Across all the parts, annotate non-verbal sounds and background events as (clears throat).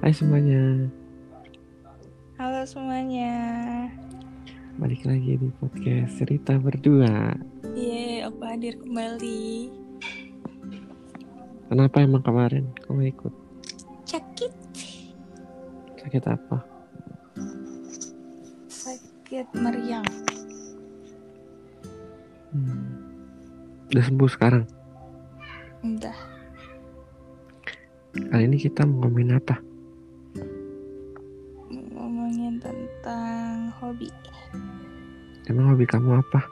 Hai semuanya, Halo semuanya. balik lagi di podcast cerita berdua. Yeay, aku hadir kembali. Kenapa emang kemarin kamu ikut? Sakit. Sakit apa? Sakit meriang. Hmm. Udah sembuh sekarang. Udah. Kali ini kita mau ngomongin apa? Hobi kamu apa?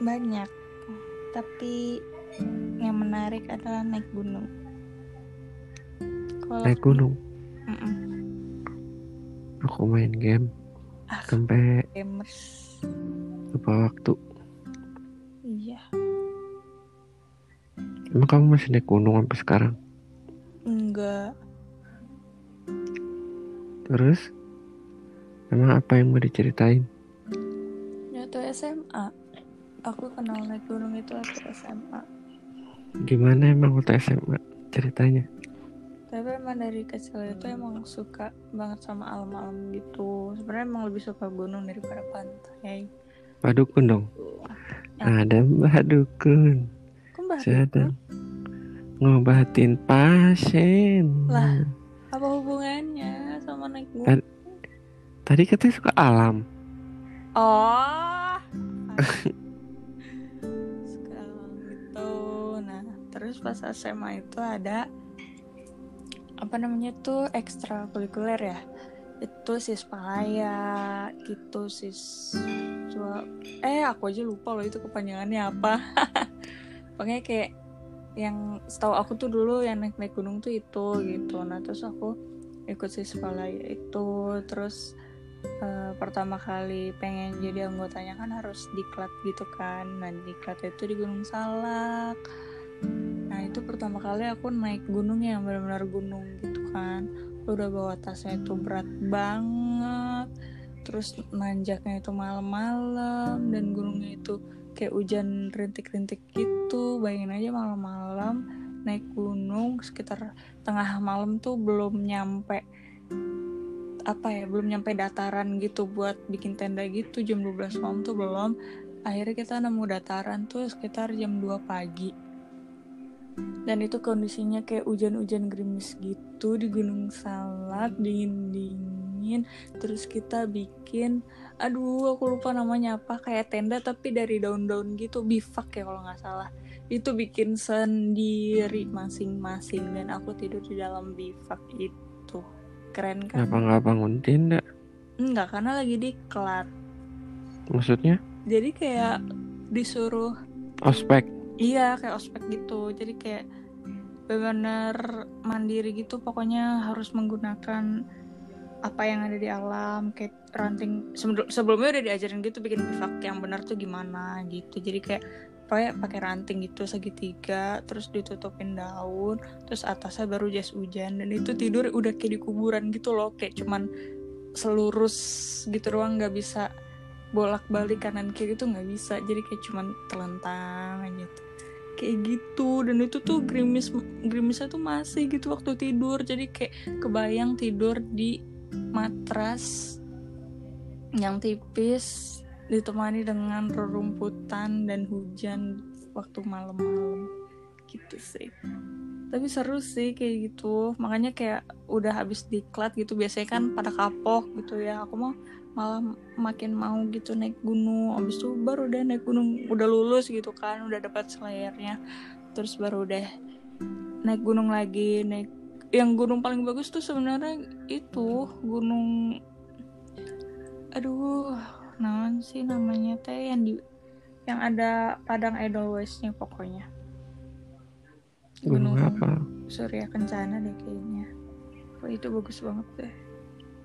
Banyak. Tapi yang menarik adalah naik gunung. Kalau Naik gunung. Mm-mm. Aku main game Ah, sampai gamers. lupa waktu. Iya. Emang kamu masih naik gunung sampai sekarang? Enggak. Terus? Emang apa yang mau diceritain? SMA. Aku kenal naik gunung itu waktu SMA. Gimana emang waktu SMA ceritanya? Tapi emang dari kecil itu emang suka banget sama alam-alam gitu. Sebenarnya emang lebih suka gunung daripada pantai. Padukun dong. Ya. Ada Mbak Dukun sedang ngobatin pasien. Lah. apa hubungannya sama naik gunung? Tad- Tadi katanya suka alam. Oh. Alam gitu. Nah, terus pas SMA itu ada apa namanya tuh ekstrakurikuler ya. Itu sis palaya gitu sis Cua- eh aku aja lupa loh itu kepanjangannya apa (laughs) pokoknya kayak yang setahu aku tuh dulu yang naik naik gunung tuh itu gitu nah terus aku ikut sis palaya itu terus eh, pertama kali pengen jadi anggotanya kan harus diklat gitu kan. Nah diklat itu di Gunung Salak. Nah itu pertama kali aku naik gunung yang benar-benar gunung gitu kan. Udah bawa tasnya itu berat banget. Terus nanjaknya itu malam-malam dan gunungnya itu kayak hujan rintik-rintik gitu. Bayangin aja malam-malam naik gunung sekitar tengah malam tuh belum nyampe apa ya belum nyampe dataran gitu buat bikin tenda gitu jam 12 malam tuh belum. Akhirnya kita nemu dataran tuh sekitar jam 2 pagi. Dan itu kondisinya kayak hujan-hujan gerimis gitu di Gunung Salak dingin-dingin. Terus kita bikin aduh aku lupa namanya apa kayak tenda tapi dari daun-daun gitu bivak ya kalau nggak salah. Itu bikin sendiri masing-masing dan aku tidur di dalam bivak itu keren kan Kenapa nggak bangun tenda? enggak karena lagi diklat Maksudnya jadi kayak disuruh ospek. Iya kayak ospek gitu Jadi kayak benar mandiri gitu Pokoknya harus menggunakan apa yang ada di alam Kayak ranting. Sebelum- Sebelumnya udah diajarin gitu bikin bivak yang benar tuh gimana gitu. Jadi kayak pokoknya pakai ranting gitu segitiga Terus ditutupin daun Terus atasnya baru jas hujan Dan itu tidur udah kayak di kuburan gitu loh. Kayak cuman selurus gitu doang nggak bisa bolak-balik kanan kiri tuh nggak bisa. Jadi kayak cuman telentang aja tuh. Kayak gitu dan itu tuh gerimis gerimisnya tuh masih gitu waktu tidur. Jadi kayak kebayang tidur di matras yang tipis ditemani dengan rerumputan dan hujan waktu malam-malam. Gitu sih. Tapi seru sih kayak gitu. Makanya kayak udah habis diklat gitu biasanya kan pada kapok gitu ya. Aku mau malah makin mau gitu naik gunung. Abis itu baru udah naik gunung. Udah lulus gitu kan udah dapat selayarnya. Terus baru udah naik gunung lagi naik yang gunung paling bagus tuh sebenarnya itu gunung aduh naon sih namanya teh yang di yang ada padang Edelweissnya pokoknya. Gunung apa? Surya Kencana deh kayaknya. Wah itu bagus banget deh.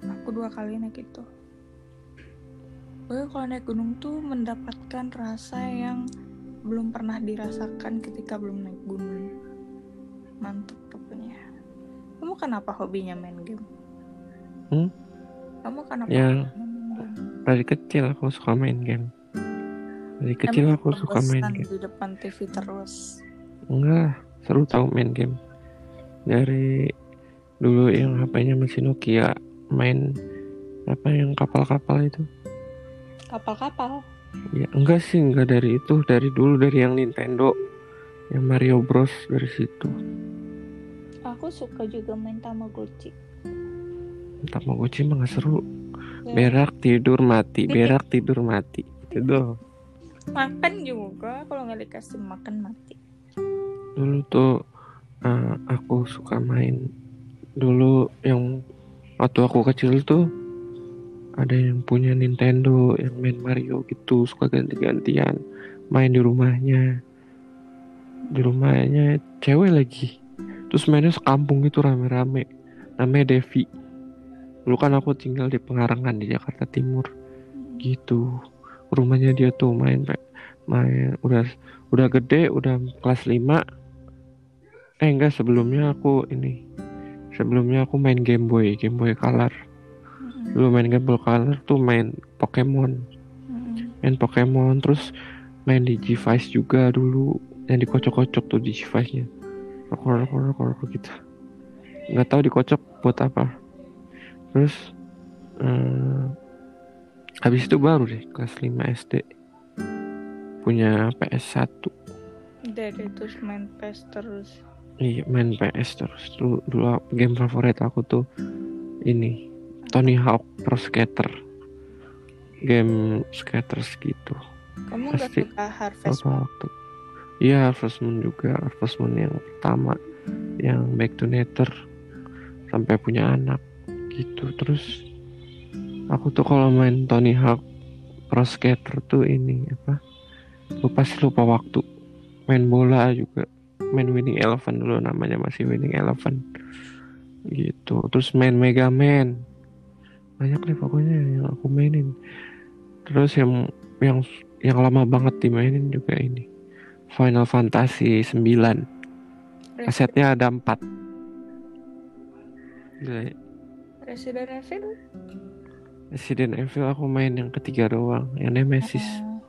Aku dua kali naik itu. Pokoknya kalau naik gunung tuh mendapatkan rasa yang belum pernah dirasakan ketika belum naik gunung. Mantap Kamu kenapa hobinya main game? Hmm? Kamu kenapa Ya. Dari kecil aku suka main game. Dari kecil Emang aku suka main game. di depan TV terus Enggak, seru tahu main game. Dari dulu yang HP-nya masih Nokia main apa yang kapal-kapal itu Kapal-kapal. ya enggak sih enggak dari itu dari dulu dari yang Nintendo yang Mario Bros dari situ Aku suka juga main Tamagotchi. Tamagotchi mah nggak seru. Ya. berak tidur mati berak tidur mati. Itu doang Makan juga kalau nggak dikasih makan mati. dulu tuh eh, aku suka main. Dulu yang waktu aku kecil tuh ada yang punya Nintendo yang main Mario gitu suka ganti-gantian main di rumahnya. Di rumahnya cewek lagi terus mainnya sekampung gitu rame-rame. Namanya Devi. Dulu kan aku tinggal di Pengarangan di Jakarta Timur. Gitu. Rumahnya dia tuh main main udah udah gede udah kelas 5 eh enggak sebelumnya aku ini sebelumnya aku main Game Boy Game Boy Color. Dulu main Game Boy Color tuh main Pokemon. Main Pokemon terus main di G-Vice juga dulu. Yang dikocok-kocok tuh di G-Vice nya rokok rokok gitu nggak tahu dikocok buat apa terus eh, habis itu baru deh kelas 5 SD punya PS1 Dari terus main PES terus. Iya main PS terus dulu, dulu game favorit aku tuh ini Tony Hawk Pro Skater game skaters gitu Kamu Pasti. suka Harvest Moon? waktu iya Harvest Moon juga. Harvest Moon yang pertama yang Back to Nature sampai punya anak gitu. Terus aku tuh kalau main Tony Hawk Pro Skater tuh ini apa lupa sih lupa waktu. Main bola juga. Main Winning Eleven dulu namanya masih Winning Eleven. Gitu. Terus main Mega Man. Banyak deh pokoknya yang aku mainin. Terus yang yang yang lama banget dimainin juga ini Final Fantasy 9 kasetnya ada 4 Gila ya. Resident Evil? Resident Evil aku main yang ketiga doang yang Nemesis Oh,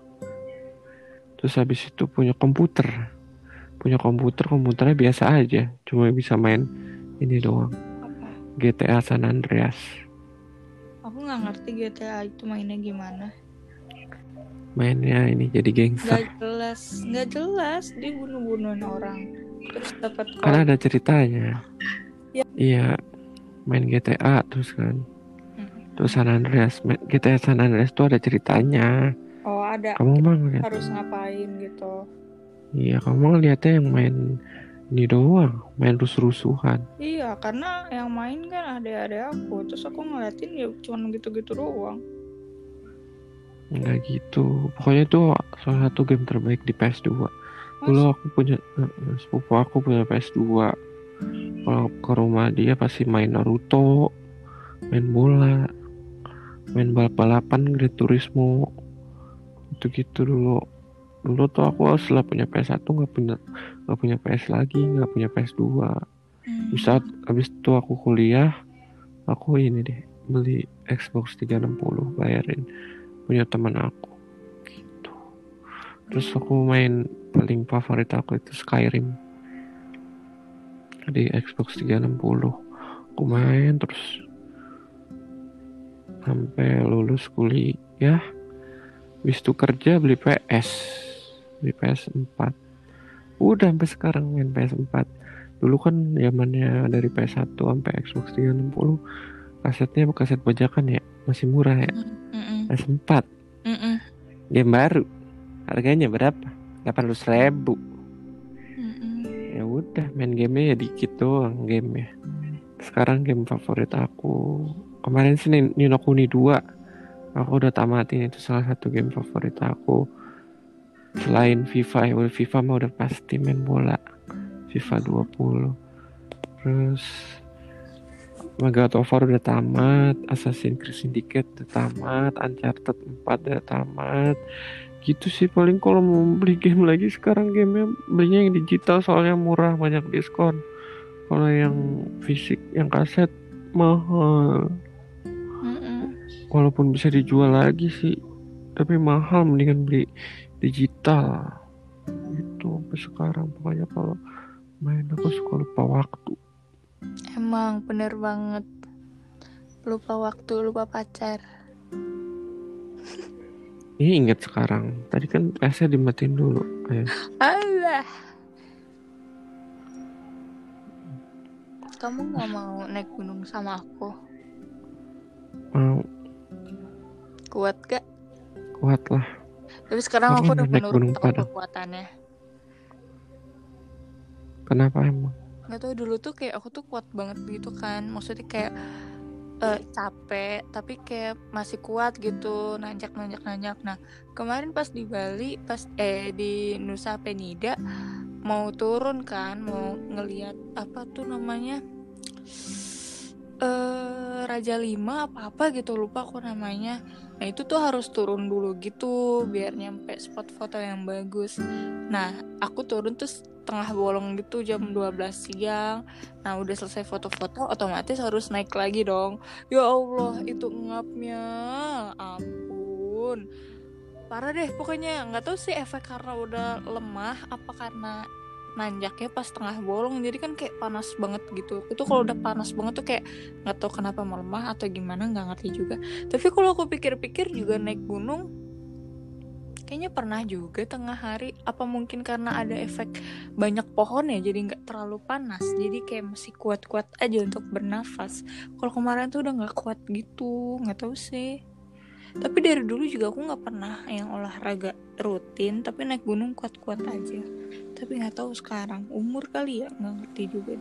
terus habis itu punya komputer punya komputer komputernya biasa aja cuma bisa main ini doang apa? GTA San Andreas Aku nggak ngerti GTA itu mainnya gimana. Mainnya ini jadi gangster Nggak jelas, nggak jelas dia bunuh-bunuhin orang. Terus dapat koin. ada ceritanya Ya. iya main GTA terus kan Mm. terus San Andreas GTA San Andreas tuh ada ceritanya Oh ada kamu mah ngeliat harus ngapain gitu. iya kamu ngeliatnya yang main ini doang main rus-rusuhan Iya karena yang main kan ada-ada aku. Terus aku ngeliatin ya cuma gitu-gitu doang. Enggak gitu. Pokoknya itu salah satu game terbaik di PS2. Dulu aku punya eh, sepupu aku punya PS2. Kalau ke rumah dia pasti main Naruto, main bola, main balap-balapan, Gran Turismo. Gitu-gitu dulu. Dulu tuh aku setelah punya PS1 nggak punya nggak punya PS lagi, nggak punya PS2. Hmm. Saat habis itu aku kuliah, aku ini deh beli Xbox 360 bayarin punya teman aku gitu. Terus aku main paling favorit aku itu Skyrim di Xbox 360. Aku main terus sampai lulus kuliah. Habis itu kerja beli PS, beli PS4. Udah sampai sekarang main PS4 dulu kan zamannya dari PS1 sampai Xbox 360 kasetnya kaset bajakan ya masih murah ya Mm-mm. PS4 Mm-mm. game baru. Harganya berapa? 800 ribu. Mm-mm. ya udah main gamenya ya dikit doang game ya sekarang game favorit aku. Kemarin sih Ni- Nino Kuni 2 aku udah tamatin itu salah satu game favorit aku. Selain FIFA ya FIFA mah udah pasti main bola. FIFA 20 terus God of War udah tamat Assassin's Creed Syndicate udah tamat Uncharted 4 udah tamat. Gitu sih paling kalau mau beli game lagi sekarang gamenya belinya yang digital soalnya murah banyak diskon. Kalau yang fisik yang kaset mahal. Walaupun bisa dijual lagi sih tapi mahal mendingan beli digital. Itu sampai sekarang. Pokoknya kalau main aku suka lupa waktu Emang bener banget. Lupa waktu, lupa pacar. Ini inget sekarang. Tadi kan AC dimatiin dulu. Ayo. Alah. Kamu nggak mau naik gunung sama aku? Mau Kuat gak? kuat lah. Tapi sekarang Kamu aku udah menurut kekuatannya. Kenapa emang? Gak tau dulu tuh kayak aku tuh kuat banget gitu kan. Maksudnya kayak eh, capek tapi kayak masih kuat gitu nanjak nanjak nanjak. Nah kemarin pas di Bali pas eh di Nusa Penida mau turun kan mau ngeliat apa tuh namanya eh Raja Lima apa apa gitu lupa aku namanya. Nah itu tuh harus turun dulu gitu biar nyampe spot foto yang bagus. Nah aku turun tuh tengah bolong gitu jam 12 siang. Nah udah selesai foto-foto otomatis harus naik lagi dong. Ya Allah itu ngapnya ampun. Parah deh pokoknya nggak tahu sih efek karena udah lemah apa karena nanjaknya pas tengah bolong jadi kan kayak panas banget gitu itu kalau udah panas banget tuh kayak nggak tahu kenapa melemah atau gimana nggak ngerti juga tapi kalau aku pikir-pikir juga naik gunung kayaknya pernah juga tengah hari. Apa mungkin karena ada efek banyak pohon ya jadi nggak terlalu panas. Jadi kayak masih kuat-kuat aja untuk bernafas. Kalau kemarin tuh udah nggak kuat gitu nggak tahu sih. Tapi dari dulu juga aku nggak pernah yang olahraga rutin tapi naik gunung kuat-kuat aja. Tapi nggak tahu sekarang umur kali ya nggak ngerti juga.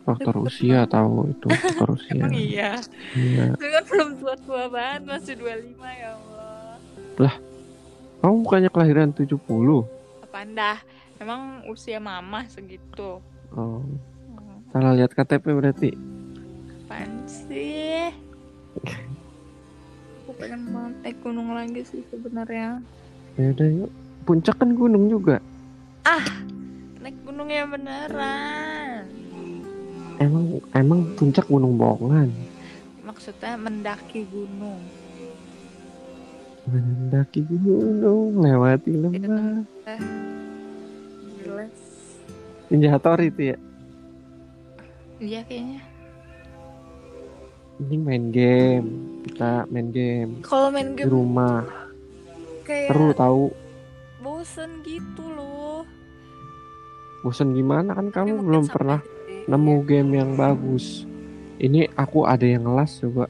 Faktor Tapi usia tahu itu faktor usia. (laughs) emang iya. Iya. itu kan belum tua-tua banget masih 25 ya Allah Kamu bukannya kelahiran 70? apaan dah emang usia mama segitu Oh, Hmm, salah lihat KTP berarti. apaan sih aku pengen banget naik gunung lagi sih sebenarnya Ya udah yuk. Puncak kan gunung juga. naik gunung ya beneran Emang emang puncak gunung bohongan. maksudnya mendaki gunung Mendaki gunung, lewati lembah. eh jelas Ninja Hattori itu ya. iya kayaknya Ini main game. Kita main game kalau main di game rumah. kayak Seru tahu. bosen gitu loh Bosan gimana kan kamu belum pernah nemu game yang bagus. Ini aku ada yang ngelas coba.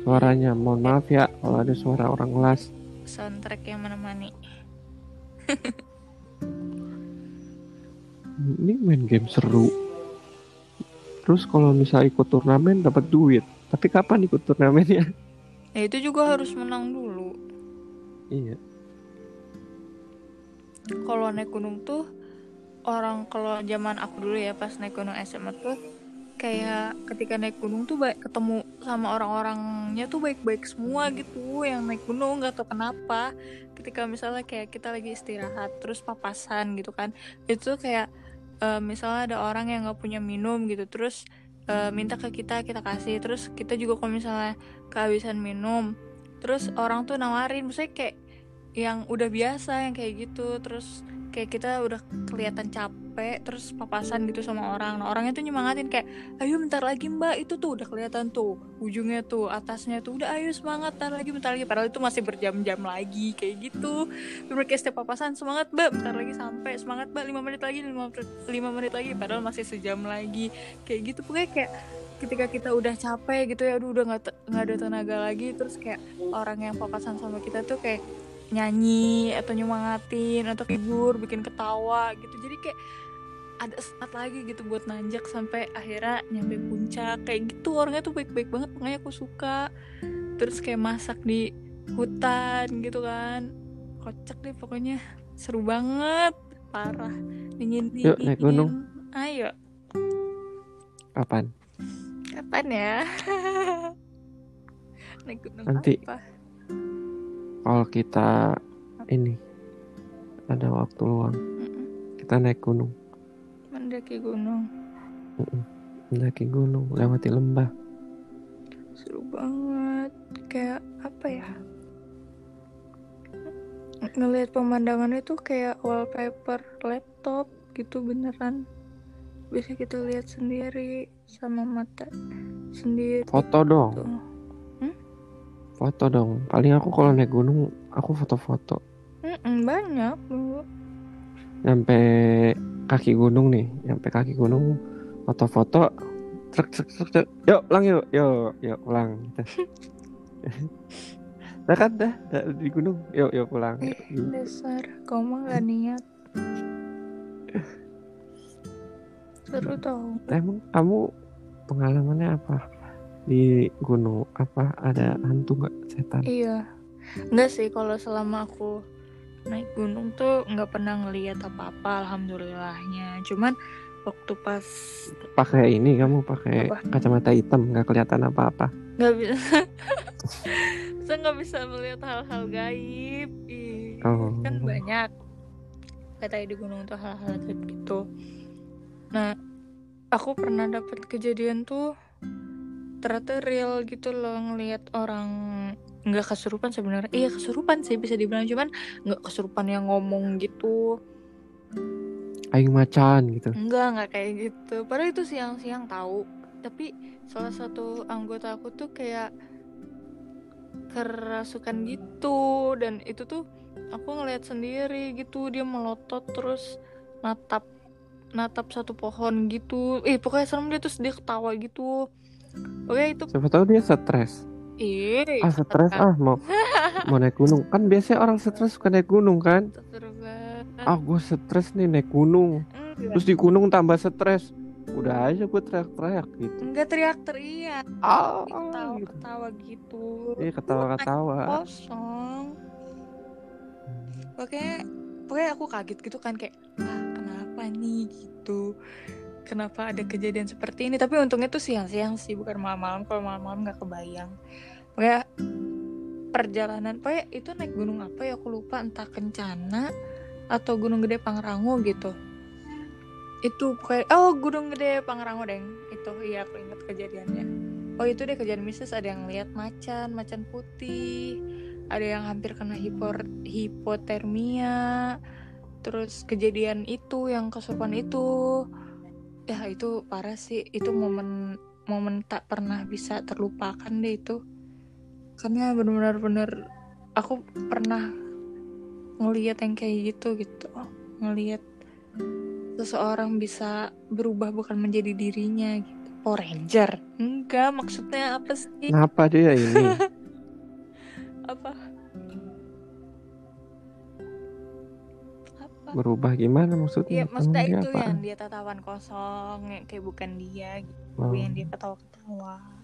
Suaranya, mohon maaf ya kalau ada suara orang ngelas. soundtrack yang menemani (laughs) Ini main game seru. Terus kalau misal ikut turnamen dapat duit. Tapi kapan ikut turnamennya? ya (laughs) itu juga harus menang dulu iya. kalau naik gunung tuh orang kalau zaman aku dulu ya pas naik gunung SMA tuh kayak ketika naik gunung tuh baik ketemu sama orang-orangnya tuh baik-baik semua gitu yang naik gunung nggak tahu kenapa. Ketika misalnya kayak kita lagi istirahat terus papasan gitu kan itu kayak eh, misalnya ada orang yang nggak punya minum gitu terus eh, minta ke kita kita kasih. Terus kita juga kalau misalnya kehabisan minum terus orang tuh nawarin maksudnya kayak yang udah biasa yang kayak gitu. Terus kayak kita udah kelihatan capek terus papasan gitu sama orang. Nah orangnya tuh nyemangatin kayak ayo bentar lagi mbak. Itu tuh udah kelihatan tuh ujungnya tuh atasnya tuh udah ayo semangat bentar lagi bentar lagi. Padahal itu masih berjam-jam lagi kayak gitu. Bener kayak setiap papasan semangat mbak bentar lagi sampai semangat mbak. Lima menit lagi lima lima menit lagi padahal masih sejam lagi kayak gitu. Pokoknya kayak ketika kita udah capek gitu ya udah nggak nggak ada tenaga lagi. Terus kayak orang yang papasan sama kita tuh kayak nyanyi atau nyemangatin atau hibur bikin ketawa gitu. Jadi kayak ada semangat lagi gitu buat nanjak sampai akhirnya nyampe puncak. Kayak gitu orangnya tuh baik-baik banget makanya aku suka. Terus kayak masak di hutan gitu kan. Kocak deh pokoknya. Seru banget. Parah. Dingin dingin Yuk, naik gunung. ayo. Kapan? kapan ya? (laughs) Naik gunung Nanti. apa? Kalau kita ini ada waktu luang, kita naik gunung, mendaki gunung. Mendaki gunung, lewati lembah. seru banget. Kayak apa ya? Ngelihat pemandangannya tuh kayak wallpaper laptop gitu beneran. Bisa kita lihat sendiri sama mata sendiri. Foto dong, tuh foto dong. Paling aku kalau naik gunung, aku foto-foto. Mm-mm, banyak dulu Nyampe kaki gunung nih, nyampe kaki gunung, foto-foto. Trek, trek, trek, trek. Yuk, pulang yuk, yuk, yuk, pulang. Gitu. (laughs) Dah kan, dah, dah di gunung. Yuk, yuk, pulang. Yuk. Gitu. dasar kau mah gak niat seru tau Emang kamu pengalamannya apa di gunung? Apa ada hantu nggak setan? iya Enggak sih kalau selama aku naik gunung tuh nggak pernah ngeliat apa-apa alhamdulillahnya cuman waktu pas Pakai ini kamu pakai Apa? kacamata hitam nggak kelihatan apa-apa. nggak bisa (laughs) saya nggak bisa melihat hal-hal gaib Ih, Oh. kan banyak katanya di gunung tuh hal-hal gaib gitu nah aku pernah dapet kejadian tuh ternyata real gitu loh ngelihat orang nggak kesurupan sebenarnya iya kesurupan sih bisa dibilang cuman nggak kesurupan yang ngomong gitu Aing macan gitu. Enggak, enggak kayak gitu. Padahal itu siang-siang tahu. Tapi salah satu anggota aku tuh kayak kerasukan gitu dan itu tuh aku ngeliat sendiri gitu dia melotot terus natap natap satu pohon gitu. Eh pokoknya serem dia terus dia ketawa gitu. Oke itu Siapa tahu dia stres. Ih Ah stres ah mau mau naik gunung. Kan biasanya orang stres suka naik gunung kan. Ah gue stres nih naik gunung. Enggak. Terus di gunung tambah stres. Udah aja gue teriak-teriak gitu. Enggak teriak-teriak. Ah, Ketawa gitu. ketawa gitu. Iya ketawa-ketawa. Kosong. Pokoknya pokoknya aku kaget gitu kan kayak ah kenapa nih gitu kenapa ada kejadian seperti ini tapi untungnya tuh siang-siang sih bukan malam-malam kalau malam-malam nggak kebayang pokoknya perjalanan pokoknya itu naik gunung apa ya aku lupa entah kencana atau gunung gede Pangrango gitu. Itu pokoknya oh gunung gede Pangrango deng. Itu iya aku ingat kejadiannya. Oh itu deh kejadian mistis ada yang lihat macan macan putih ada yang hampir kena hipor hipotermia terus kejadian itu yang kesurupan itu. Ya itu parah sih. Itu momen momen tak pernah bisa terlupakan deh itu karena benar-benar bener aku pernah ngelihat yang kayak gitu gitu ngelihat seseorang bisa berubah bukan menjadi dirinya gitu Power Ranger enggak maksudnya apa sih Kenapa dia ini? (laughs) apa apa Berubah gimana maksudnya? Iya, maksudnya itu apaan? yang dia tatapan kosong, kayak bukan dia gitu, Oh. yang dia ketawa-ketawa.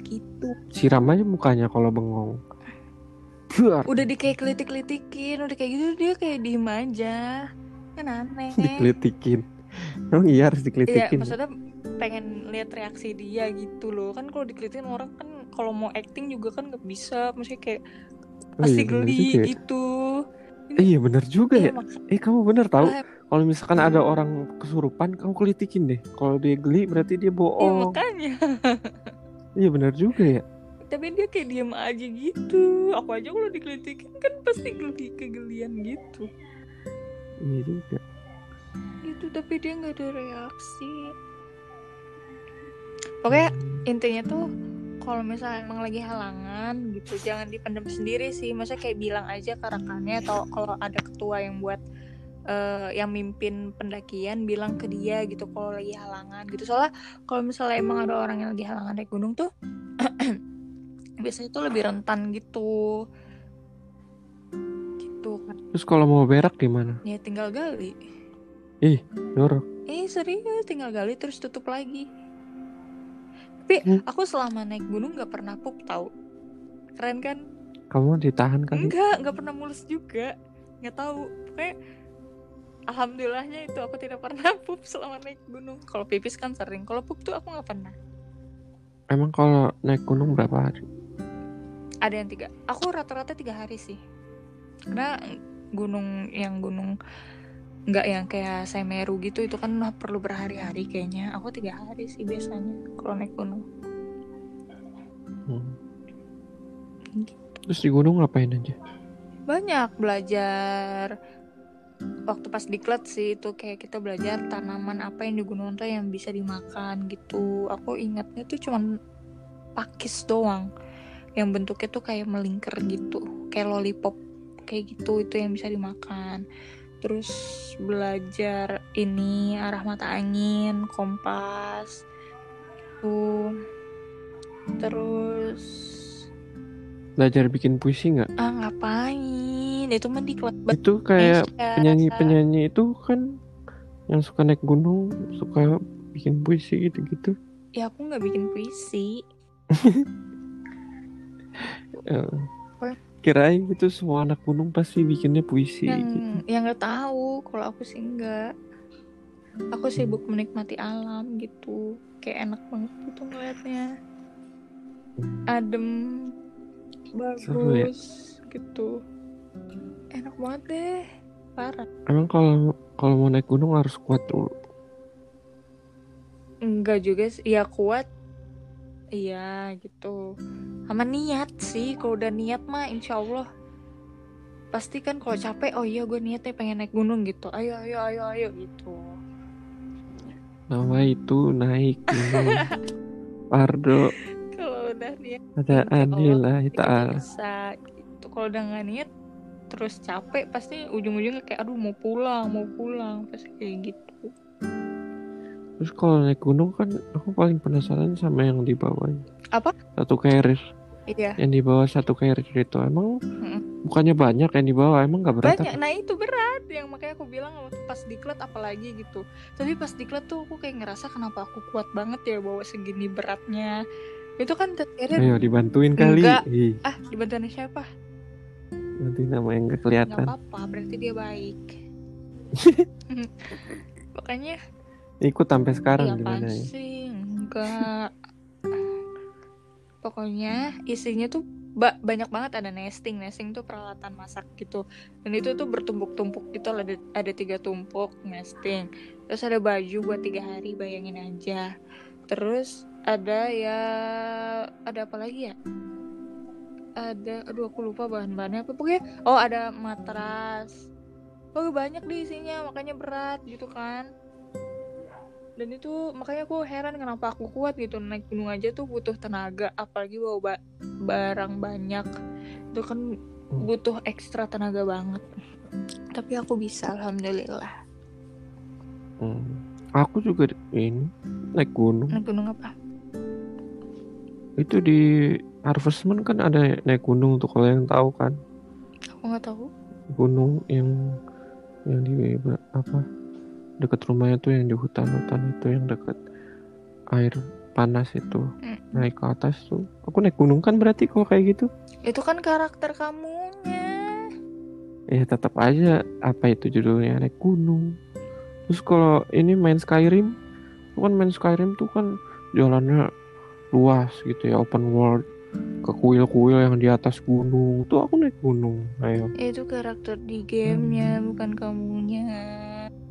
Gitu. Siram aja mukanya kalau bengong. Buar. Udah di kayak kelitik-kelitikin, udah kayak gitu dia kayak diem aja. Kan aneh. Dikelitikin. Emang iya harus Iya, dikelitikin. maksudnya pengen lihat reaksi dia gitu loh. Kan kalau dikelitikin orang kan kalau mau acting juga kan nggak bisa, maksudnya kayak Oh pasti iya, bener geli ya. gitu. Eh, iya bener juga Iya, ya. mak- Eh kamu bener tahu? Ah. Kalau misalkan ada orang kesurupan, kamu kelitikin deh. Kalau dia geli berarti dia iya, bohong. makanya. (laughs) Iya bener juga ya. tapi dia kayak diem aja gitu aku aja kalau dikelitikin kan pasti geli kegelian gitu Iya juga. gitu tapi dia nggak ada reaksi pokoknya Hmm. intinya tuh kalau misalnya emang lagi halangan gitu jangan dipendam sendiri sih masa kayak bilang aja ke rekannya atau kalau ada ketua yang buat eh, yang mimpin pendakian bilang ke dia gitu kalau lagi halangan gitu soalnya kalau misalnya emang ada orang yang lagi halangan naik gunung tuh (clears throat) biasanya tuh lebih rentan gitu gitu kan Terus kalau mau berak gimana? ya tinggal gali Jorok. Eh serius tinggal gali terus tutup lagi. Tapi Hmm. aku selama naik gunung nggak pernah pup tahu. Keren kan? Kamu ditahan kali? Enggak, nggak pernah mulus juga. Nggak tahu. Pokoknya alhamdulillahnya itu aku tidak pernah (laughs) pup selama naik gunung. Kalau pipis kan sering. Kalau pup tuh aku nggak pernah. Emang kalau naik gunung berapa hari? Ada yang tiga. Aku rata-rata tiga hari sih. Karena gunung yang gunung nggak yang kayak Semeru gitu itu kan perlu berhari-hari kayaknya. Aku tiga hari sih biasanya kalau naik gunung. Hmm. Terus di gunung ngapain aja? banyak belajar waktu pas diklat sih itu kayak kita belajar tanaman apa yang di gunung yang bisa dimakan gitu. Aku ingatnya tuh cuman pakis doang. Yang bentuknya tuh kayak melingkar gitu kayak lollipop kayak gitu itu yang bisa dimakan. Terus belajar ini arah mata angin kompas tuh terus belajar bikin puisi nggak? Ah ngapain? Itu mah diklat itu kayak penyanyi penyanyi itu kan yang suka naik gunung suka bikin puisi gitu gitu ya aku nggak bikin puisi. (laughs) Ya. kirain gitu semua anak gunung pasti bikinnya puisi yang gitu. yang nggak tahu. Kalau aku sih enggak aku sibuk menikmati alam gitu. Kayak enak banget gitu ngeliatnya. Adem Seru ya? bagus gitu. Enak banget deh. Parah. Emang kalau kalau mau naik gunung harus kuat dulu? Enggak juga sih. Ya kuat. Iya gitu. Sama niat sih. Kalau udah niat mah insya Allah. Pasti kan kalau capek oh iya gue niatnya pengen naik gunung gitu. Ayo ayo ayo ayo gitu. Nama itu naik gunung. (laughs) Pardo niat ada anilah pasti ta'ala bisa gitu kalau udah nggak niat terus capek pasti ujung-ujungnya kayak aduh mau pulang mau pulang pasti kayak gitu. Terus kalau naik gunung kan aku paling penasaran sama yang di bawah Apa? satu carrier. Iya. Yang di bawah satu carrier itu emang Mm-mm. bukannya banyak yang di bawah emang nggak berat banyak. apa? nah itu berat. Yang makanya aku bilang waktu pas diklat apalagi gitu. Tapi pas diklat tuh aku kayak ngerasa kenapa aku kuat banget ya bawa segini beratnya itu kan akhirnya ayo dibantuin kali. Enggak. Ih, ah dibantuin siapa? Bantuin nama yang nggak nggak kelihatan apa-apa berarti dia baik. (laughs) Makanya ikut sampai sekarang Iya gimana ya? sih? Enggak. Pokoknya isinya tuh ba- banyak banget. Ada nesting. Nesting tuh peralatan masak gitu. Dan itu tuh bertumpuk-tumpuk gitu ada ada tiga tumpuk nesting. Terus ada baju buat tiga hari bayangin aja. Terus ada ya ada apa lagi ya? Ada aduh aku lupa bahan-bahannya apa. Pokoknya oh ada matras. Oh banyak deh isinya makanya berat gitu kan. Dan itu makanya aku heran kenapa aku kuat gitu. Naik gunung aja tuh butuh tenaga apalagi bawa ba- barang banyak. Itu kan butuh ekstra tenaga banget. Tapi aku bisa alhamdulillah. Hmm. aku juga di- ini naik gunung. Naik gunung apa itu di Harvestman kan ada naik gunung tuh kalau yang tahu kan? Aku nggak tahu. Gunung yang yang di apa? Dekat rumahnya tuh yang di hutan-hutan itu yang dekat air panas itu. Mm. naik ke atas tuh. Aku naik gunung kan berarti kalau kayak gitu? Itu kan karakter kamunya. Ya tetap aja apa itu judulnya naik gunung. Terus kalau ini main Skyrim tuh kan main Skyrim tuh kan jalannya luas gitu ya open world. Ke kuil-kuil yang di atas gunung. Tuh aku naik gunung ayo. Itu karakter di gamenya bukan kamunya.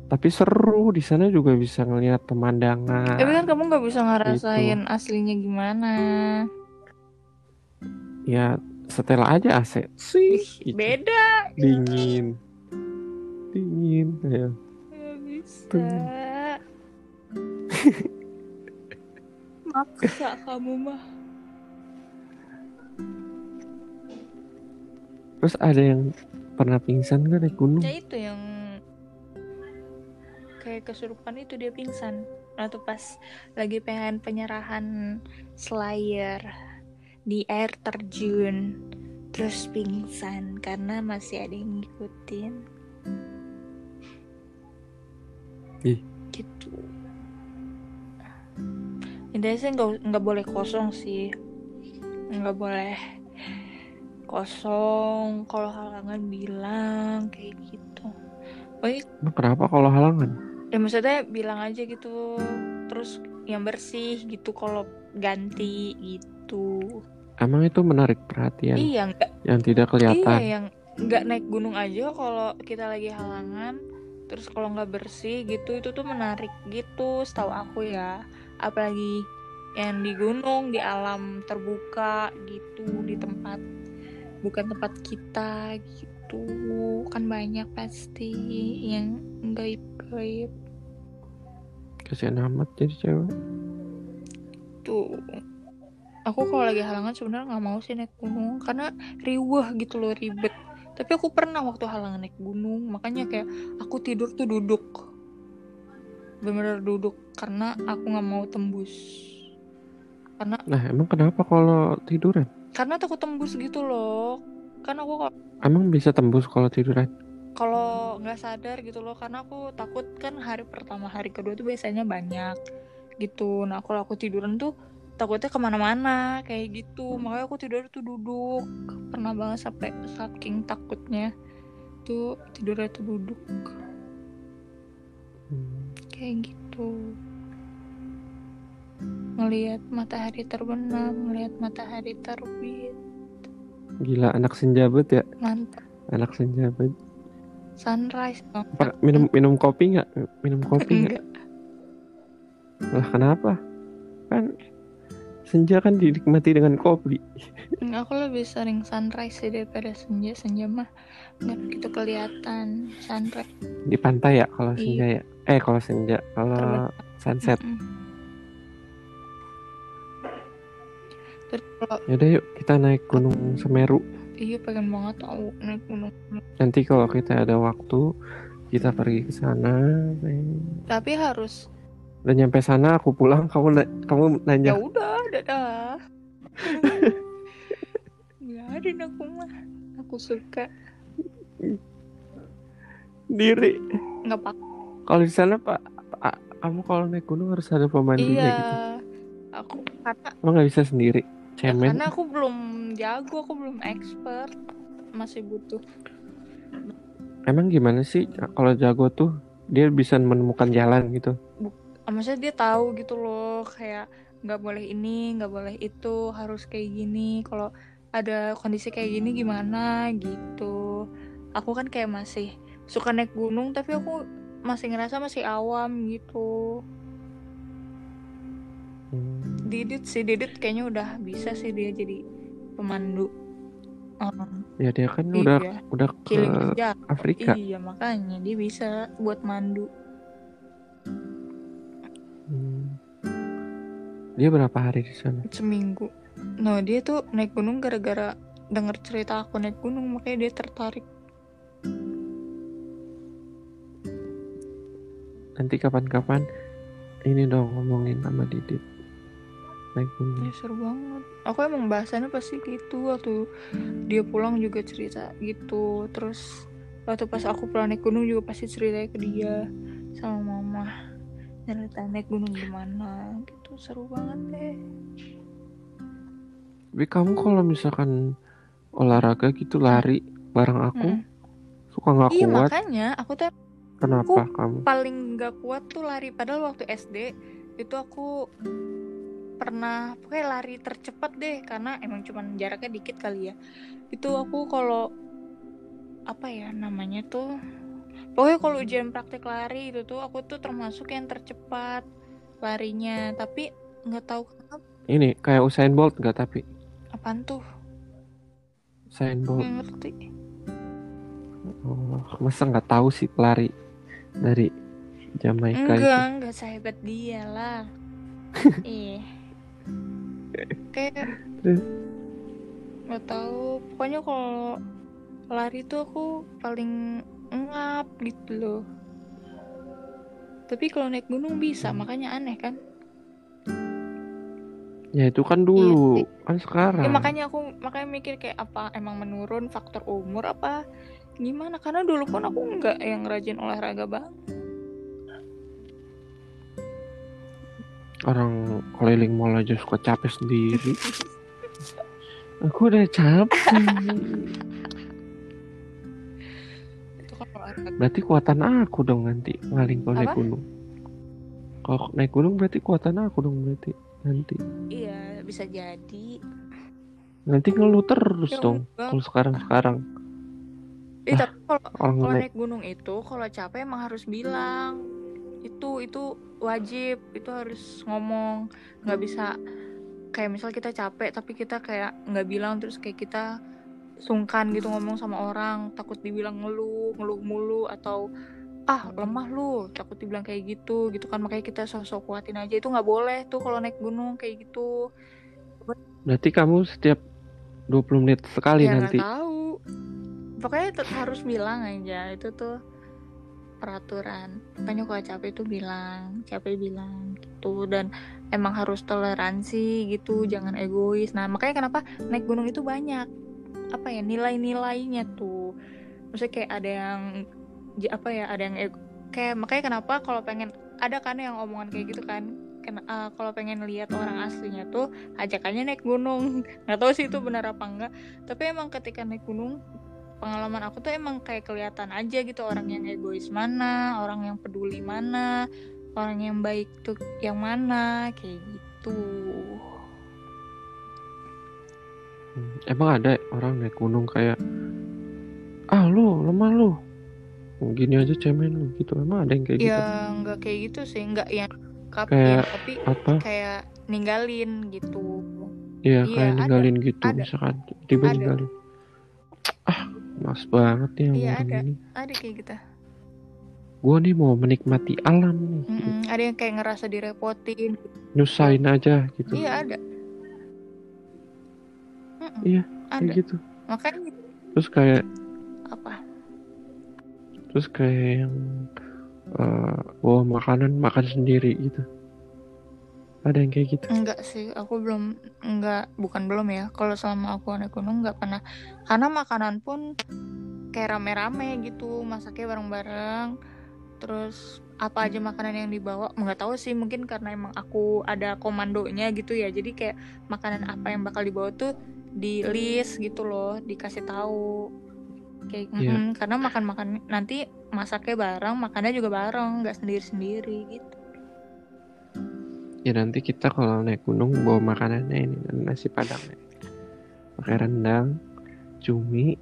Tapi seru di sana juga bisa ngelihat pemandangan. Tapi kan kamu nggak bisa ngerasain aslinya gimana. Ya setel aja AC. Sih Ih, beda dingin. Dingin ya nggak bisa (laughs) maksa kamu mah. Terus ada yang pernah pingsan kan naik gunung? Ya itu yang kayak kesurupan itu dia pingsan. Atau pas lagi pengen penyerahan Slayer di air terjun terus pingsan karena masih ada yang ngikutin. Ih. gitu intinya sih nggak nggak boleh kosong sih. Nggak boleh kosong kalau halangan bilang kayak gitu. Emang kenapa kalau halangan? Ya maksudnya bilang aja gitu terus yang bersih gitu kalau ganti gitu. Emang itu menarik perhatian? Iya nggak. Yang tidak iya kelihatan yang nggak naik gunung aja kalau kita lagi halangan terus kalau nggak bersih gitu itu tuh menarik gitu setahu aku ya apalagi yang di gunung di alam terbuka gitu di tempat bukan tempat kita gitu. Kan banyak pasti yang gaib-gaib. Kasihan amat jadi cewek. Tuh. Aku kalau lagi halangan sebenarnya nggak mau sih naik gunung. Karena riwah gitu loh ribet. Tapi aku pernah waktu halangan naik gunung makanya kayak aku tidur tuh duduk bener-bener duduk karena aku nggak mau tembus. Karena nah emang kenapa kalau tiduran? Karena takut tembus gitu loh. Kan aku kalau emang bisa tembus kalau tiduran? Kalau nggak sadar gitu loh karena aku takut kan hari pertama hari kedua tuh biasanya banyak gitu. Nah kalau aku tiduran tuh takutnya ke mana-mana kayak gitu. Makanya aku tidur tuh duduk. Pernah banget sampai saking takutnya tuh tidurnya tuh duduk. Hmm, kayak gitu. Ngelihat matahari terbenam ngelihat matahari terbit. Gila anak senjabat ya? Mantap. Anak senjabat sunrise dong. Apa minum minum kopi nggak? Minum kopi nggak? Enggak. Lah kenapa? Kan senja kan dinikmati dengan kopi. Aku lebih sering sunrise sih daripada senja. Senja mah nggak begitu kelihatan. Sunrise. Di pantai ya kalau Iya. senja ya eh kalau senja kalau sunset kalau yaudah yuk kita naik gunung Semeru iya pengen banget tau naik gunung. nanti kalau kita ada waktu kita pergi ke sana. Tapi harus dan nyampe sana aku pulang kamu na- kamu ya nanya udah dadah. (laughs) Biarin aku mah. Aku suka diri nggak pak. Kalau di sana pak pak, kamu kalau naik gunung harus ada pemandunya Iya. gitu Aku karena lo nggak bisa sendiri ya, cemen karena aku belum jago, aku belum expert. Masih butuh. emang gimana sih kalau jago tuh dia bisa menemukan jalan gitu Ah, Maksudnya dia tahu gitu loh kayak nggak boleh ini, nggak boleh itu, harus kayak gini. Kalau ada kondisi kayak gini gimana gitu. Aku kan kayak masih suka naik gunung tapi aku masih ngerasa masih awam gitu. Hmm. Didit sih, Didit kayaknya udah bisa sih dia jadi pemandu. Um, ya dia kan Iya. udah udah ke. Afrika Iya makanya dia bisa buat mandu. Hmm. dia berapa hari di sana seminggu. Nah dia tuh naik gunung gara-gara denger cerita aku naik gunung makanya dia tertarik. Nanti kapan-kapan ini dong ngomongin sama Didit Ya seru banget. Aku emang bahasannya pasti gitu waktu dia pulang juga cerita gitu. Terus waktu pas aku pulang naik gunung juga pasti cerita ke dia sama mama. Cerita naik gunung gimana gitu seru banget deh. tapi kamu kalau misalkan olahraga gitu lari bareng aku Mm. suka nggak Iya kuat makanya aku tuh kenapa kamu? paling nggak kuat tuh lari. Padahal waktu SD itu aku pernah pokoknya lari tercepat deh karena emang cuman jaraknya dikit kali ya. Itu aku kalau apa ya namanya tuh pokoknya kalau ujian praktek lari itu tuh aku tuh termasuk yang tercepat larinya. Tapi nggak tahu kenapa. Ini kayak Usain Bolt nggak tapi? Apaan tuh? Usain Bolt. Ngerti. Oh, masa nggak tahu sih pelari dari Jamaika itu? Enggak enggak sehebat dia lah. (laughs) Iya. Kayak nggak tahu. Pokoknya kalau lari tuh aku paling ngap gitu loh. Tapi kalau naik gunung bisa makanya aneh kan? Ya itu kan dulu. Iya. Kan sekarang. Ya makanya aku makanya mikir kayak apa emang menurun faktor umur apa gimana? Karena dulu pun aku nggak yang rajin olahraga banget. Orang keliling mall aja suka capek sendiri. (laughs) Aku udah capek. Berarti kuatan aku dong nanti paling kalau naik gunung. Kalau naik gunung berarti kuatan aku dong berarti nanti. Iya bisa jadi. Nanti ngeluh terus dong kalau sekarang sekarang Eh, tapi kalau naik gunung itu kalau capek emang harus bilang. Itu itu wajib itu harus ngomong. Nggak bisa kayak misal kita capek tapi kita kayak nggak bilang terus kayak kita sungkan gitu ngomong sama orang. Takut dibilang ngeluh ngeluh mulu atau ah lemah lu. Takut dibilang kayak gitu gitu kan. Makanya kita sosok kuatin aja. Itu nggak boleh tuh kalau naik gunung kayak gitu. Berarti kamu setiap 20 menit sekali ya nanti. tahu pokoknya tetap harus bilang aja itu tuh peraturan. Makanya kalau capek itu bilang capek bilang gitu. Dan emang harus toleransi gitu jangan egois. Nah makanya kenapa naik gunung itu banyak? Apa ya nilai-nilainya tuh. Maksudnya kayak ada yang apa ya ada yang ego, kayak makanya kenapa kalau pengen ada kan yang omongan kayak gitu kan? Ken- eh, kalau pengen lihat orang aslinya tuh ajakannya naik gunung. (laughs) Nggak tahu sih itu benar apa enggak. Tapi emang ketika naik gunung pengalaman aku tuh emang kayak kelihatan aja gitu orang yang egois mana orang yang peduli mana orang yang baik tuh yang mana kayak gitu Hmm, Emang ada orang naik gunung kayak ah lu lemah lu. Gini aja cemen lu gitu. Emang ada yang kayak gitu? ya nggak kayak gitu sih nggak yang kap Kayak- ya, tapi Apa? kayak ninggalin gitu Iya, Iya, kayak ada. ninggalin gitu Ada. misalkan tiba Ada. ninggalin. Ah, mas banget yang Iya, ada. ini. ada kayak gitu Gua nih mau menikmati alam nih. Mm-mm, ada yang kayak ngerasa direpotin Nyusahin aja gitu. iya ada Mm-mm, Iya, ada Kayak gitu. makanya Terus kayak apa terus kayak yang eh, bawa makanan makan sendiri gitu. Ada yang kayak gitu. Enggak sih, aku belum enggak bukan belum ya. Kalau selama aku naik gunung enggak pernah. Karena makanan pun kayak rame-rame gitu, masaknya bareng-bareng. Terus apa aja makanan yang dibawa nggak tahu sih mungkin karena emang aku ada komandonya gitu ya jadi kayak makanan apa yang bakal dibawa tuh di list gitu loh dikasih tahu kayak Iya. "Mm-mm," karena makan makan nanti masaknya bareng makannya juga bareng nggak sendiri sendiri gitu Ya nanti kita kalau naik gunung bawa makanannya ini nasi padang nih. Pakai rendang, cumi,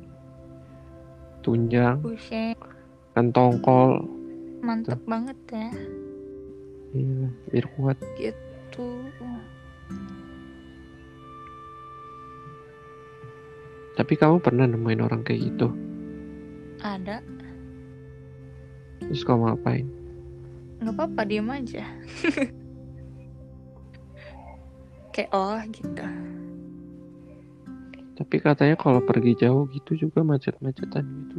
tunjang, Buset, dan tongkol. mantep banget ya Iya, biar kuat. tuh Tapi kamu pernah nemuin orang kayak gitu? ada Terus kamu ngapain? nggak apa-apa diem aja (laughs) kayak oh gitu Tapi katanya kalau pergi jauh gitu juga macet-macetan gitu.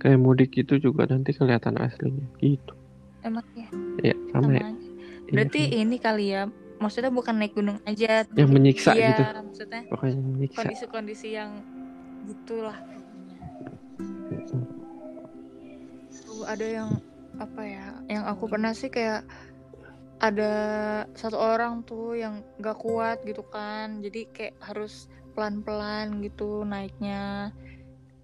Kayak mudik gitu juga nanti kelihatan aslinya gitu. emang ya Ya, sama ya. Iya berarti ini kali ya maksudnya bukan naik gunung aja yang menyiksa iya, gitu. maksudnya Pokoknya menyiksa. kondisi-kondisi yang gitulah Tuh, ada yang apa ya yang aku pernah sih kayak ada satu orang tuh yang gak kuat gitu kan. Jadi kayak harus pelan-pelan gitu naiknya.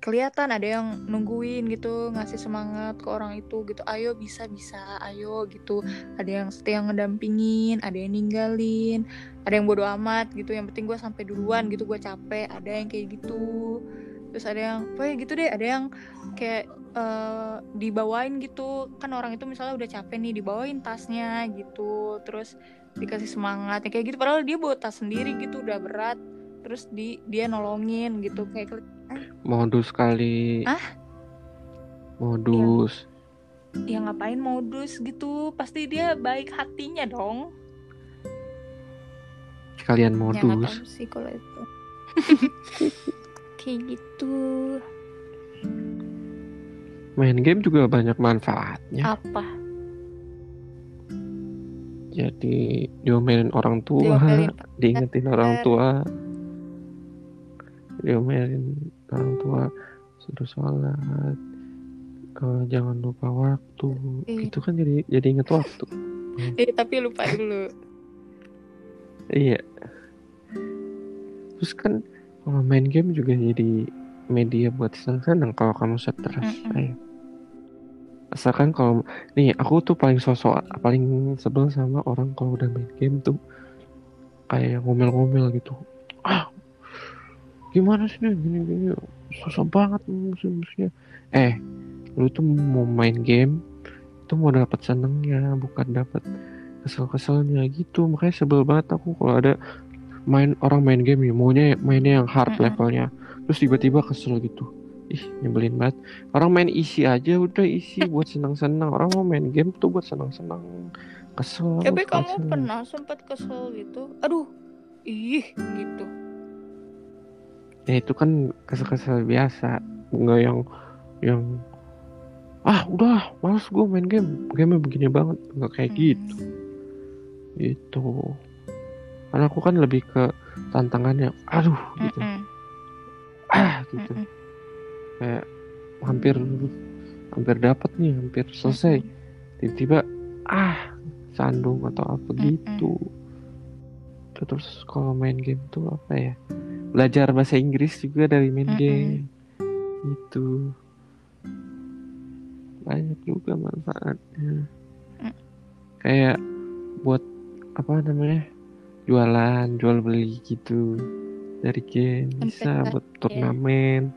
Kelihatan ada yang nungguin gitu ngasih semangat ke orang itu gitu. Ayo bisa bisa ayo gitu. Ada yang setia ngedampingin ada yang ninggalin ada yang bodo amat gitu. Yang penting gue sampai duluan gitu gue capek ada yang kayak gitu terus ada yang pokoknya gitu deh ada yang kayak eh, dibawain gitu kan orang itu misalnya udah capek nih dibawain tasnya gitu terus dikasih semangat ya kayak gitu padahal dia bawa tas sendiri gitu udah berat terus di dia nolongin gitu kayak keli- Modus kali. Ah? Modus. ya ngapain modus gitu pasti dia baik hatinya dong Sekalian ya modus. tahu sih kalau itu (laughs) kayak gitu Main game juga banyak manfaatnya. apa Jadi diomelin orang tua, Diomelin (laughs) diingetin orang tua, diomelin orang tua, suruh sholat, eh, jangan lupa waktu. Iya. Itu kan jadi jadi inget waktu. eh (laughs) tapi lupa dulu Iya. Terus kan kalau main game juga jadi media buat senang-senang kalau kamu stres. Mm-mm. Ayo. Asalkan kalau nih aku tuh paling sosok paling sebel sama orang kalau udah main game tuh kayak ngomel-ngomel gitu. Ah, gimana sih nih gini-gini susah banget musuh-musuhnya. Eh, lu tuh mau main game itu mau dapat senengnya bukan dapat kesel-keselnya gitu makanya sebel banget aku kalau ada main orang main game ya maunya mainnya yang hard Mm-mm. levelnya. Terus tiba-tiba kesel gitu. Ih nyebelin banget. Orang main isi aja udah isi buat senang-senang. Orang mau main game tuh buat senang-senang. Kesel Tapi kamu kesel. pernah sempat kesel gitu? Aduh, ih gitu. ya itu kan kesel-kesel biasa. Nggak yang yang ah udah males gue main game. Game begini banget. Nggak kayak Hmm. gitu. Gitu karena aku kan lebih ke tantangannya aduh gitu Mm-mm. (clears throat) ah gitu Mm-mm. kayak hampir hampir dapat nih hampir selesai tiba-tiba ah sandung atau apa Mm-mm. gitu terus kalau main game tuh apa ya belajar bahasa Inggris juga dari main Mm-mm. game itu banyak juga manfaatnya Mm. kayak buat apa namanya jualan jual beli gitu. Dari game bisa buat turnamen.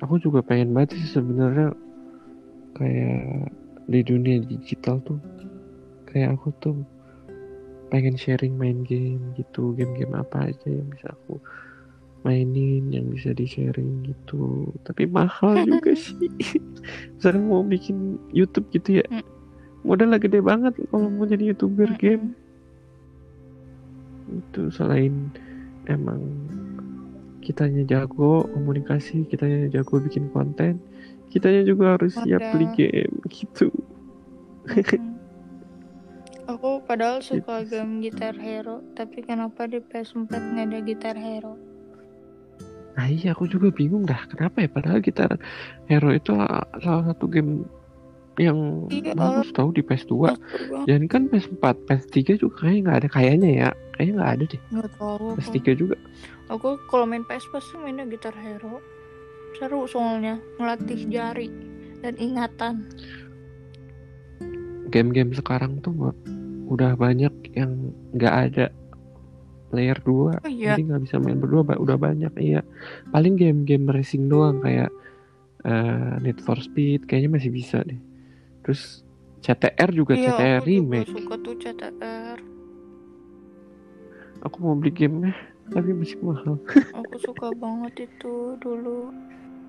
Aku juga pengen banget sih sebenarnya kayak di dunia digital tuh kayak aku tuh pengen sharing main game gitu game-game apa aja yang bisa aku mainin yang bisa di sharing gitu. Tapi mahal juga (laughs) sih. (laughs) Misalkan mau bikin YouTube gitu ya. Mm. modalnya gede banget kalau mau jadi youtuber game itu selain emang kitanya jago komunikasi kitanya jago bikin konten kitanya juga harus siap beli Modal. game gitu Mm-mm. Aku padahal suka Gitu game Guitar Hero, tapi kenapa di PS4 nggak ada Guitar Hero? Nah iya aku juga bingung dah kenapa ya padahal Gitar Hero itu la- salah satu game yang Iya. bagus tahu di PS2 Aku juga dan kan PS4 PS3 juga kayaknya nggak ada kayaknya ya kayaknya nggak ada deh nggak tahu. aku. PS3 juga Aku kalau main PS pasti mainnya Guitar Hero. Seru soalnya ngelatih jari dan ingatan. game-game sekarang tuh Mbak, udah banyak yang nggak ada player 2 Oh iya. jadi nggak bisa main berdua udah banyak iya paling game-game racing doang kayak eh, Need for Speed kayaknya masih bisa deh terus CTR juga Iya, CTR aku juga remake suka tuh CTR. aku mau beli gamenya tapi masih mahal (laughs) Aku suka banget itu dulu.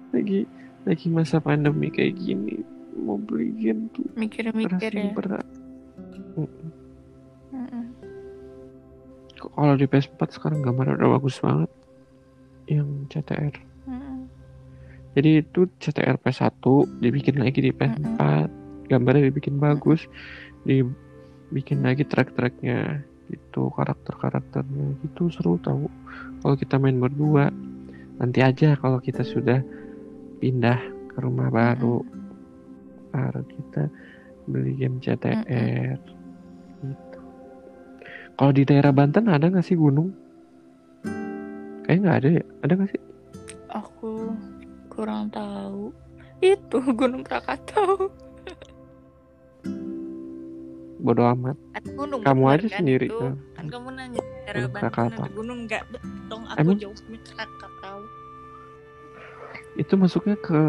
lagi lagi masa pandemi kayak gini mau beli game tuh Mikir-mikir ya. berat Mm-mm. kalau di PS4 sekarang gambarnya udah bagus banget yang CTR Mm-mm. jadi itu CTR PS1 dibikin lagi di PS4 gambarnya dibikin bagus dibikin lagi track-tracknya gitu karakter-karakternya gitu seru tahu. Kalau kita main berdua nanti aja kalau kita sudah pindah ke rumah baru. Baru kita beli game CTR gitu. Kalau di daerah Banten ada nggak sih gunung? Kayak nggak ada ya? Ada nggak sih? Aku kurang tahu. Itu (laughs) Gunung Krakatau. Bodo amat gunung Kamu aja kan sendiri, itu? kan? Kan kamu nanya daerah Krakatau. ada gunung nggak? Betul dong aku Emang? jawabnya Krakatau. itu masuknya ke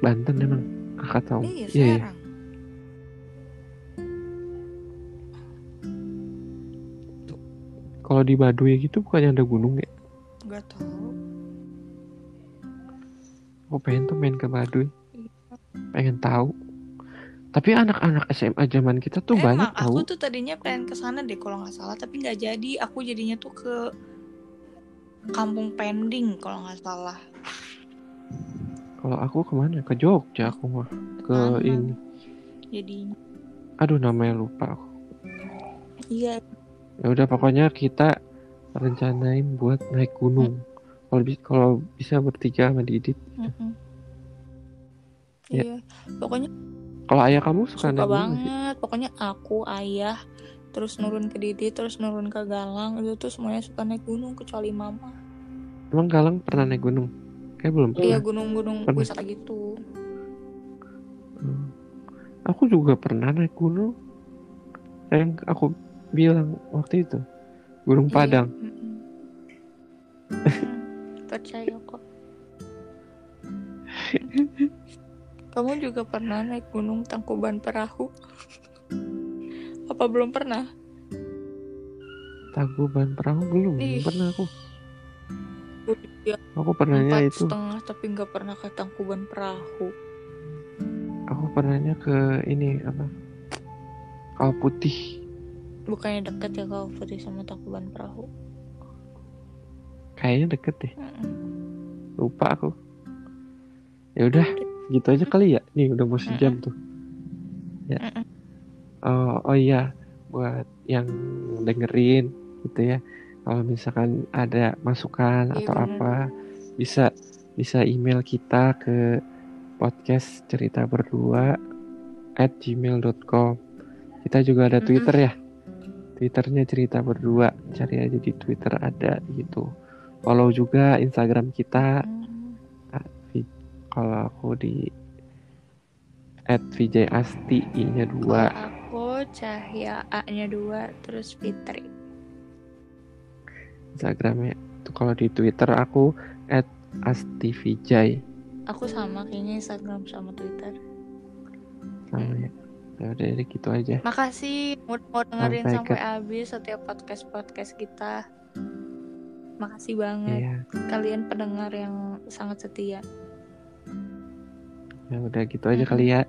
Banten emang Krakatau Iya iya iya. kalau di Baduy gitu bukannya ada gunung ya Nggak tahu. aku pengen tuh main ke Baduy pengen tahu tapi anak-anak SMA zaman kita tuh Emang banyak tahu aku tuh tadinya pengen ke sana deh kalau nggak salah, tapi nggak jadi. Aku jadinya tuh ke Kampung Pending kalau nggak salah. kalau aku ke mana? Ke Jogja aku mah. Ke Mana? ini. Jadi aduh namanya lupa aku. Iya. Ya udah pokoknya kita rencanain buat naik gunung. Kalau bi- kalau bisa bertiga sama Didit. Mm-mm. Ya. Iya, pokoknya kalau ayah kamu suka, suka sih banget. Pokoknya aku, ayah, terus nurun ke Didi, terus nurun ke Galang, itu tuh semuanya suka naik gunung kecuali mama. emang Galang pernah naik gunung kayak belum Iya pernah gunung-gunung Pernah. wisata gitu. Hmm. Aku juga pernah naik gunung. Yang aku bilang waktu itu, Gunung Iya, Padang. Hmm, (laughs) Percaya kok. (laughs) Kamu juga pernah naik gunung Tangkuban Perahu? Apa belum pernah? Tangkuban Perahu belum, belum Ih. pernah aku. Aku pernahnya itu setengah tapi nggak pernah ke Tangkuban Perahu. aku pernahnya ke ini apa kau putih Bukannya deket ya kau putih sama Tangkuban Perahu. kayaknya deket deh Mm-mm. lupa aku ya udah gitu aja kali ya. Nih udah mau sejam tuh. Ya. Oh, oh iya. Buat yang dengerin gitu ya. Kalau misalkan ada masukan Iya, atau bener. apa bisa bisa email kita ke podcast cerita berdua at gmail.com kita juga ada twitter ya. Twitternya cerita berdua. Cari aja di twitter ada gitu. Follow juga instagram kita. Mm. Kalau aku di at Vijay Asti i nya dua Kalau aku Cahya A-nya dua terus Fitri. Instagramnya itu kalau di Twitter aku at Asti Vijay Aku sama kayaknya Instagram sama Twitter. sama ya ya udah deh, gitu aja Makasih mau, mau dengerin Sampai sampai, ke- habis setiap podcast podcast kita. Makasih banget iya kalian pendengar yang sangat setia. Ya udah gitu aja Mm-mm. kali ya.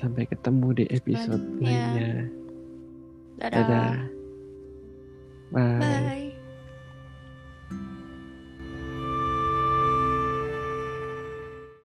Sampai ketemu di episode lainnya. Dadah. dadah. Bye